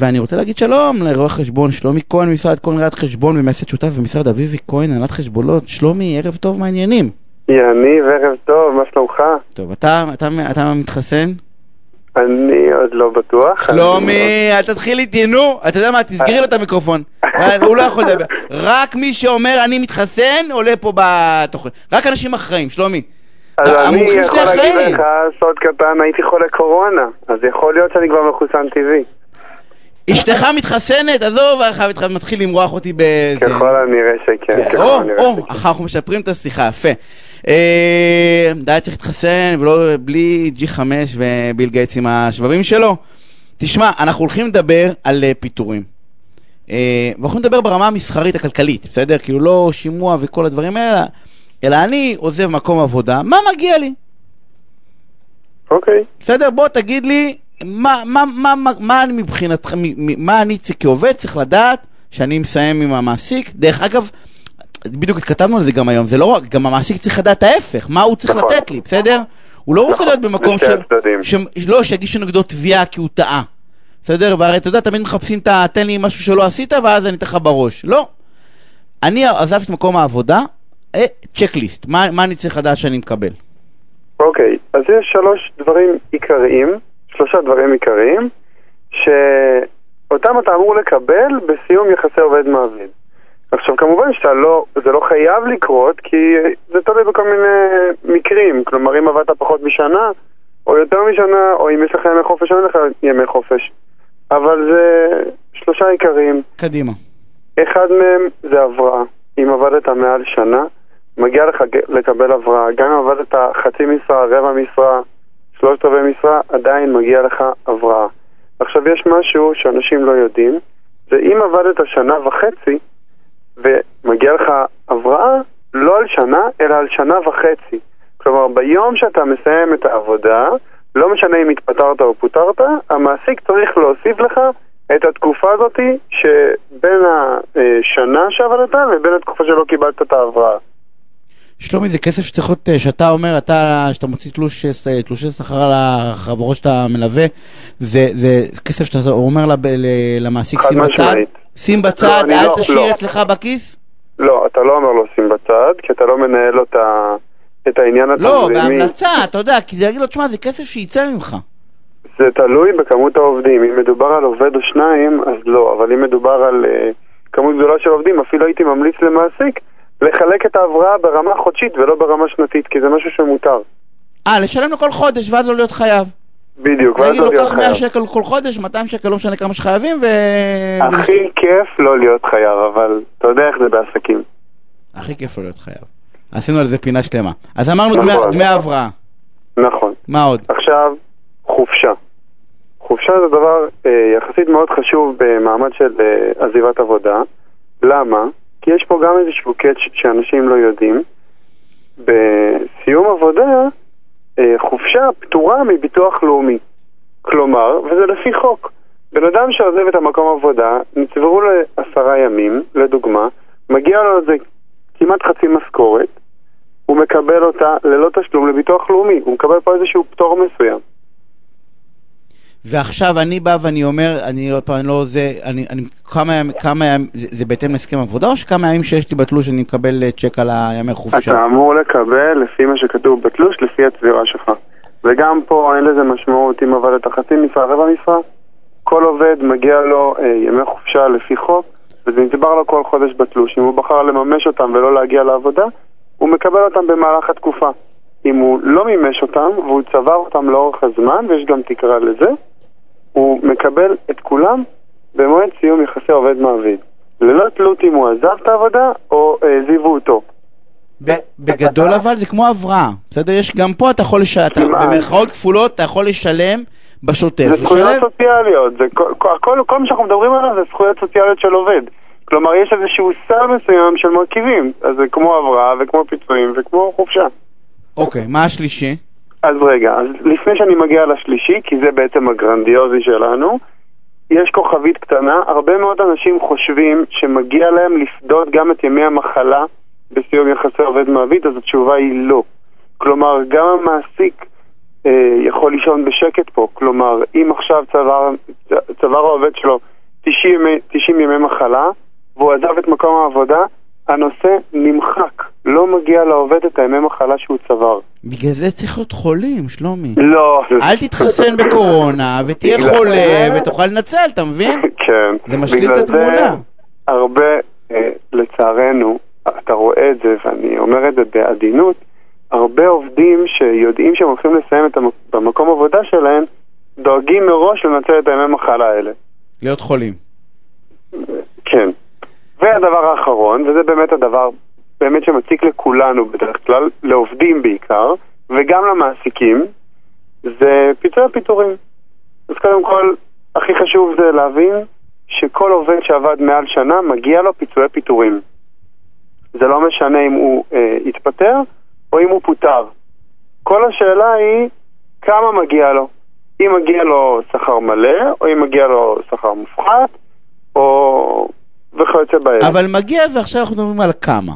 ואני רוצה להגיד שלום לרואה חשבון שלומי כהן, משרד כהן ראיית חשבון ומייסד שותף במשרד אביבי כהן, הנהלת חשבונות. שלומי, ערב טוב, מה העניינים? יניב, ערב טוב, מה שלומך? טוב, אתה, אתה, אתה מתחסן? אני עוד לא בטוח. שלומי, אל תתחיל איתי, נו. אתה יודע מה, תסגרי לו את המיקרופון. הוא לא יכול לדבר. רק מי שאומר אני מתחסן, עולה פה בתוכנית. רק אנשים אחראים, שלומי. אז אני יכול להגיד. לך, סוד קטן, הייתי חולה קורונה, אז יכול להיות שאני כבר מחוסן טבעי. אשתך מתחסנת? עזוב, איך מתחיל למרוח אותי בזה. ככל הנראה שכן, ככל או, הנראה או, שכן. אנחנו משפרים את השיחה, יפה. אה, די צריך להתחסן, ולא בלי G5 וביל גייטס עם השבבים שלו. תשמע, אנחנו הולכים לדבר על אה, פיטורים. אה, ואנחנו נדבר ברמה המסחרית הכלכלית, בסדר? כאילו לא שימוע וכל הדברים האלה, אלא אני עוזב מקום עבודה, מה מגיע לי? אוקיי. בסדר? בוא תגיד לי, מה, מה, מה, מה, מה אני מבחינתך, מה אני כעובד צריך לדעת שאני מסיים עם המעסיק? דרך אגב, בדיוק התכתבנו על זה גם היום, זה לא רק, גם המעסיק צריך לדעת ההפך, מה הוא צריך נכון. לתת לי, בסדר? הוא לא רוצה נכון, להיות במקום ש... הצדדים. ש... לא, שיגישו נגדו תביעה כי הוא טעה. בסדר? והרי אתה יודע, תמיד מחפשים את ה... תן לי משהו שלא עשית ואז אני אתן לך בראש. לא. אני עזבתי את מקום העבודה, אה, צ'קליסט, מה, מה אני צריך לדעת שאני מקבל? אוקיי, אז יש שלוש דברים עיקריים, שלושה דברים עיקריים, שאותם אתה אמור לקבל בסיום יחסי עובד מעביד. עכשיו כמובן שאתה לא, זה לא חייב לקרות, כי זה תלוי בכל מיני מקרים, כלומר אם עבדת פחות משנה, או יותר משנה, או אם יש לך ימי חופש או אין לך ימי חופש. אבל זה שלושה עיקריים. קדימה. אחד מהם זה הבראה. אם עבדת מעל שנה, מגיע לך לקבל הבראה. גם אם עבדת חצי משרה, רבע משרה, שלושת רבעי משרה, עדיין מגיע לך הבראה. עכשיו, יש משהו שאנשים לא יודעים, זה אם עבדת שנה וחצי, ומגיע לך הבראה, לא על שנה, אלא על שנה וחצי. כלומר, ביום שאתה מסיים את העבודה, לא משנה אם התפטרת או פוטרת, המעסיק צריך להוסיף לך את התקופה הזאת שבין השנה שעבדת לבין התקופה שלא קיבלת את ההבראה. שלומי, זה כסף שצריך להיות, אה, שאתה אומר, אתה, שאתה מוציא תלוש, אה, תלושי שכר על החברות שאתה מלווה, זה, זה כסף שאתה אומר לב- למעסיק, שים בצד. שים בצד, אני אל לא- תשאיר לא. אצלך בכיס? לא, אתה לא אומר לו שים בצד, כי אתה לא מנהל לו את העניין לא, התזרימי. בהמלצה, אתה יודע, כי זה יגיד לו, תשמע, זה כסף שיצא ממך. זה תלוי בכמות העובדים. אם מדובר על עובד או שניים, אז לא. אבל אם מדובר על uh, כמות גדולה של עובדים, אפילו הייתי ממליץ למעסיק לחלק את ההבראה ברמה חודשית ולא ברמה שנתית, כי זה משהו שמותר. אה, לשלם לו כל חודש, ואז לא להיות חייב. בדיוק, ואז לא להיות קח 100 חייב. שקל כל חודש, 200 שקל, לא משנה כמה שחייבים, ו... הכי כיף לא להיות חייב, אבל אתה יודע איך זה בעסקים. הכי כיף לו להיות חייב. עשינו על זה פינה שלמה. אז אמרנו נכון. דמי הבראה. נכון. מה עוד? עכשיו, חופשה. חופשה זה דבר אה, יחסית מאוד חשוב במעמד של אה, עזיבת עבודה. למה? כי יש פה גם איזשהו קאץ' שאנשים לא יודעים. בסיום עבודה, אה, חופשה פטורה מביטוח לאומי. כלומר, וזה לפי חוק. בן אדם שעוזב את המקום עבודה, נצברו לעשרה ימים, לדוגמה, מגיע לו איזה כמעט חצי משכורת, הוא מקבל אותה ללא תשלום לביטוח לאומי, הוא מקבל פה איזשהו פטור מסוים. ועכשיו אני בא ואני אומר, אני עוד פעם לא זה, אני, אני כמה ימים, כמה ימים, זה, זה בהתאם להסכם עבודה או שכמה ימים שיש לי בתלוש אני מקבל אה, צ'ק על הימי חופשה? אתה אמור לקבל לפי מה שכתוב בתלוש, לפי הצבירה שלך. וגם פה אין לזה משמעות אם עבדת חצי משרה, רבע משרה. כל עובד מגיע לו אה, ימי חופשה לפי חוק, וזה נצבר לו כל חודש בתלוש. אם הוא בחר לממש אותם ולא להגיע לעבודה, הוא מקבל אותם במהלך התקופה. אם הוא לא מימש אותם והוא צבר אותם לאורך הזמן, ויש גם תקרה לזה, הוא מקבל את כולם במועד סיום יחסי עובד מעביד. ללא תלות אם הוא עזב את העבודה או העזיבו אותו. בגדול אבל זה כמו הבראה, בסדר? יש גם פה אתה יכול לשלם. במרכאות כפולות אתה יכול לשלם בשוטף. זה זכויות סוציאליות, זה כל, כל, כל מה שאנחנו מדברים עליו זה זכויות סוציאליות של עובד. כלומר, יש איזשהו סל מסוים של מרכיבים, אז זה כמו הבראה וכמו פיצויים וכמו חופשה. אוקיי, מה השלישי? אז רגע, אז לפני שאני מגיע לשלישי, כי זה בעצם הגרנדיוזי שלנו, יש כוכבית קטנה, הרבה מאוד אנשים חושבים שמגיע להם לפדות גם את ימי המחלה בסיום יחסי עובד מעביד, אז התשובה היא לא. כלומר, גם המעסיק אה, יכול לישון בשקט פה. כלומר, אם עכשיו צבר, צבר העובד שלו 90, ימי- 90 ימי מחלה, והוא עזב את מקום העבודה, הנושא נמחק. לא מגיע לעובד את הימי מחלה שהוא צבר. בגלל זה צריך להיות חולים, שלומי. לא. אל תתחסן בקורונה, ותהיה חולה, ותוכל לנצל, אתה מבין? כן. זה משלים את התמונה. הרבה, אה, לצערנו, אתה רואה את זה, ואני אומר את זה בעדינות, הרבה עובדים שיודעים שהם הולכים לסיים את המק... במקום עבודה שלהם, דואגים מראש לנצל את הימי מחלה האלה. להיות חולים. כן. והדבר האחרון, וזה באמת הדבר באמת שמציק לכולנו בדרך כלל, לעובדים בעיקר, וגם למעסיקים, זה פיצוי הפיטורים. אז קודם כל, הכי חשוב זה להבין שכל עובד שעבד מעל שנה, מגיע לו פיצויי פיטורים. זה לא משנה אם הוא אה, התפטר או אם הוא פוטר. כל השאלה היא כמה מגיע לו. אם מגיע לו שכר מלא, או אם מגיע לו שכר מופחת, או... וכיוצא באלה. אבל מגיע, ועכשיו אנחנו מדברים על כמה.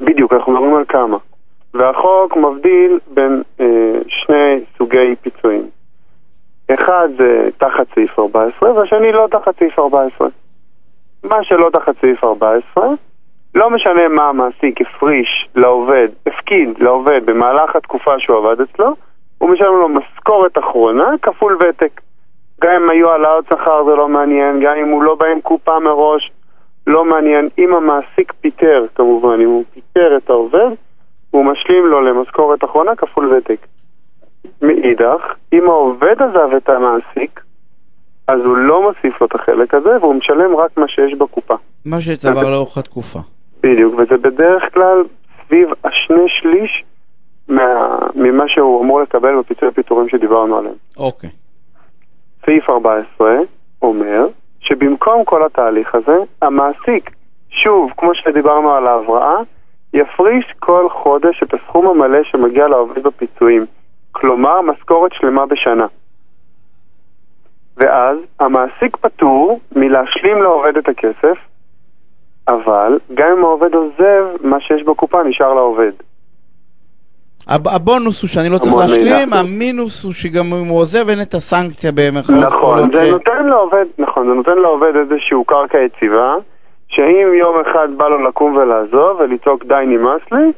בדיוק, אנחנו מדברים על כמה. והחוק מבדיל בין אה, שני סוגי פיצויים. אחד זה תחת סעיף 14, והשני לא תחת סעיף 14. מה שלא תחת סעיף 14, לא משנה מה המעסיק הפריש לעובד, הפקיד לעובד במהלך התקופה שהוא עבד אצלו, הוא משלם לו משכורת אחרונה כפול ותק. גם אם היו העלאות שכר זה לא מעניין, גם אם הוא לא בא עם קופה מראש, לא מעניין. אם המעסיק פיטר, כמובן, אם הוא פיטר את העובד, הוא משלים לו למשכורת אחרונה כפול ותק. מאידך, אם העובד עזב את המעסיק, אז הוא לא מוסיף לו את החלק הזה, והוא משלם רק מה שיש בקופה. מה שצבר לאורך התקופה. בדיוק, וזה בדרך כלל סביב השני שליש מה, ממה שהוא אמור לקבל בפיצוי הפיטורים שדיברנו עליהם. אוקיי. סעיף 14 אומר שבמקום כל התהליך הזה, המעסיק, שוב, כמו שדיברנו על ההבראה, יפריש כל חודש את הסכום המלא שמגיע לעובד בפיצויים. כלומר, משכורת שלמה בשנה. ואז המעסיק פטור מלהשלים לעובד את הכסף, אבל גם אם העובד עוזב, מה שיש בקופה נשאר לעובד. הב- הבונוס הוא שאני לא צריך להשלים. המינוס הוא שגם אם הוא עוזב אין את הסנקציה במרכאות נכון, זה ש- נותן לעובד, נכון, זה נותן לעובד איזשהו קרקע יציבה, שאם יום אחד בא לו לקום ולעזוב ולצעוק די נמאס לי,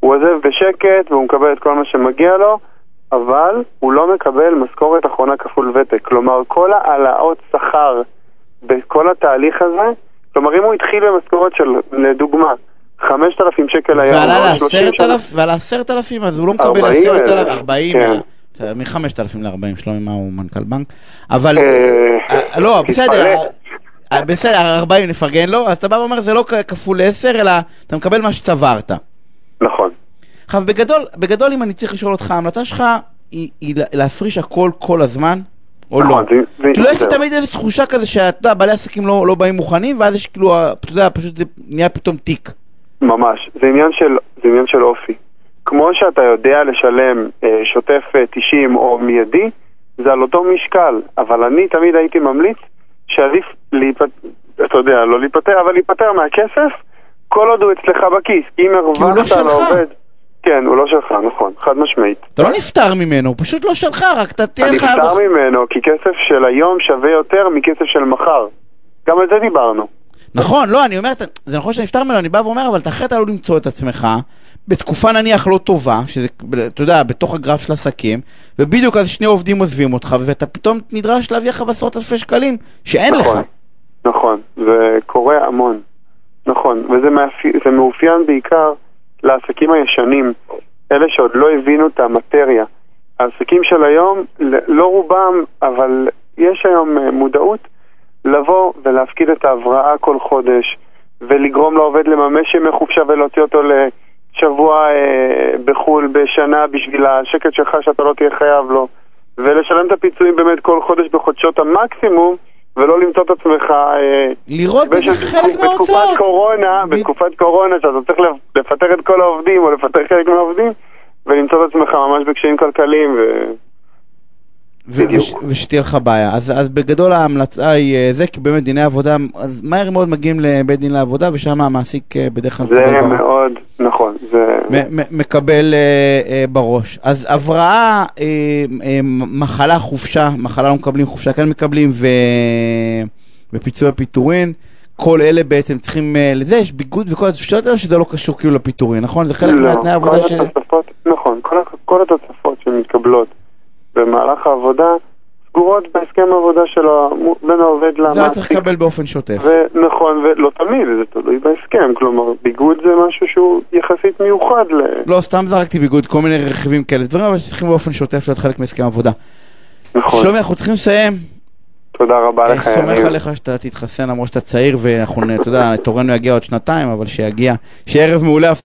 הוא עוזב בשקט והוא מקבל את כל מה שמגיע לו, אבל הוא לא מקבל משכורת אחרונה כפול ותק. כלומר, כל העלאות שכר בכל התהליך הזה, כלומר, אם הוא התחיל במשכורת של, לדוגמה, 5,000 שקל היום, ועלה או 30 לעשרת שנה- אלף, ועל עשרת אלפים, אז הוא לא מקבל 40 עשרת ארבעים, כן. מחמשת אלפים לארבעים, שלומי, מה הוא מנכ"ל בנק? אבל, אה, אה, לא, בסדר. אה, בסדר, ארבעים נפרגן לו, אז אתה בא ואומר זה לא כפול עשר, אלא אתה מקבל מה שצברת. נכון. עכשיו, בגדול, בגדול, אם אני צריך לשאול אותך, ההמלצה שלך היא, היא לה- להפריש הכל כל הזמן, או לא? כאילו, יש לי. תמיד איזו תחושה כזה שאתה יודע, בעלי עסקים לא, לא באים מוכנים, ואז יש כאילו, אתה יודע, פשוט זה נהיה פתאום תיק. ממש, זה עניין של, זה עניין של אופי. כמו שאתה יודע לשלם אה, שוטף אה, 90 או מיידי, זה על אותו משקל, אבל אני תמיד הייתי ממליץ שעדיף להיפטר, אתה יודע, לא להיפטר, אבל להיפטר מהכסף כל עוד הוא אצלך בכיס, כי אם הוא לא הרווחת שלך. לעובד... כן, הוא לא שלך, נכון, חד משמעית. אתה לא נפטר ממנו, הוא פשוט לא שלך, רק אתה תהיה אני לך... נפטר ממנו כי כסף של היום שווה יותר מכסף של מחר. גם על זה דיברנו. נכון, לא, אני אומר, זה נכון שאתה נפטר ממנו, אני בא ואומר, אבל אתה אחרת עלול למצוא את עצמך בתקופה נניח לא טובה, שזה, אתה יודע, בתוך הגרף של עסקים, ובדיוק אז שני עובדים עוזבים אותך, ואתה פתאום נדרש להביא לך עשרות אלפי שקלים, שאין לך. נכון, נכון, זה קורה המון. נכון, וזה מאפי... מאופיין בעיקר לעסקים הישנים, אלה שעוד לא הבינו את המטריה. העסקים של היום, לא רובם, אבל יש היום אה, מודעות לבוא ולהפקיד את ההבראה כל חודש, ולגרום לעובד לממש ימי חופשה ולהוציא אותו לשבוע אה, בחו"ל בשנה בשביל השקט שלך שאתה לא תהיה חייב לו, ולשלם את הפיצויים באמת כל חודש בחודשות המקסימום, ולא למצוא את עצמך... אה, לראות בזה חלק בתקופת מההוצאות. קורונה, ב- בתקופת קורונה, שאתה צריך לפ- לפטר את כל העובדים או לפטר חלק מהעובדים, ולמצוא את עצמך ממש בקשיים כלכליים, ו... בדיוק. וש- ושתהיה לך בעיה. אז, אז בגדול ההמלצה היא אה, זה, כי באמת דיני עבודה, אז מהר מאוד מגיעים לבית דין לעבודה, ושם המעסיק אה, בדרך כלל... זה בר- מאוד נכון. נכון, זה... מ- מ- מקבל אה, אה, בראש. אז הבראה, אה, אה, מחלה, חופשה, מחלה לא מקבלים, חופשה כן מקבלים, ו... ופיצוי הפיטורין. כל אלה בעצם צריכים, אה, לזה יש ביגוד וכל התשתיות האלה שזה לא קשור כאילו לפיטורין, נכון? זה חלק לא, מהתנאי העבודה ש... התוספות, נכון, כל, כל התוספות שמתקבלות במהלך העבודה סגורות בהסכם העבודה של. בין העובד זה היה צריך למעסיק. לקבל באופן שוטף. ונכון, ולא תמיד, זה תלוי בהסכם, כלומר, ביגוד זה משהו שהוא יחסית מיוחד ל... לא, סתם זרקתי ביגוד, כל מיני רכיבים כאלה, דברים אבל שצריכים באופן שוטף להיות חלק מהסכם עבודה. נכון. שלומי, אנחנו צריכים לסיים. תודה רבה אני לך, סומך יניב. עליך שאתה תתחסן למרות שאתה צעיר, ואנחנו, אתה יודע, תורנו יגיע עוד שנתיים, אבל שיגיע. שיהיה ערב מעולה.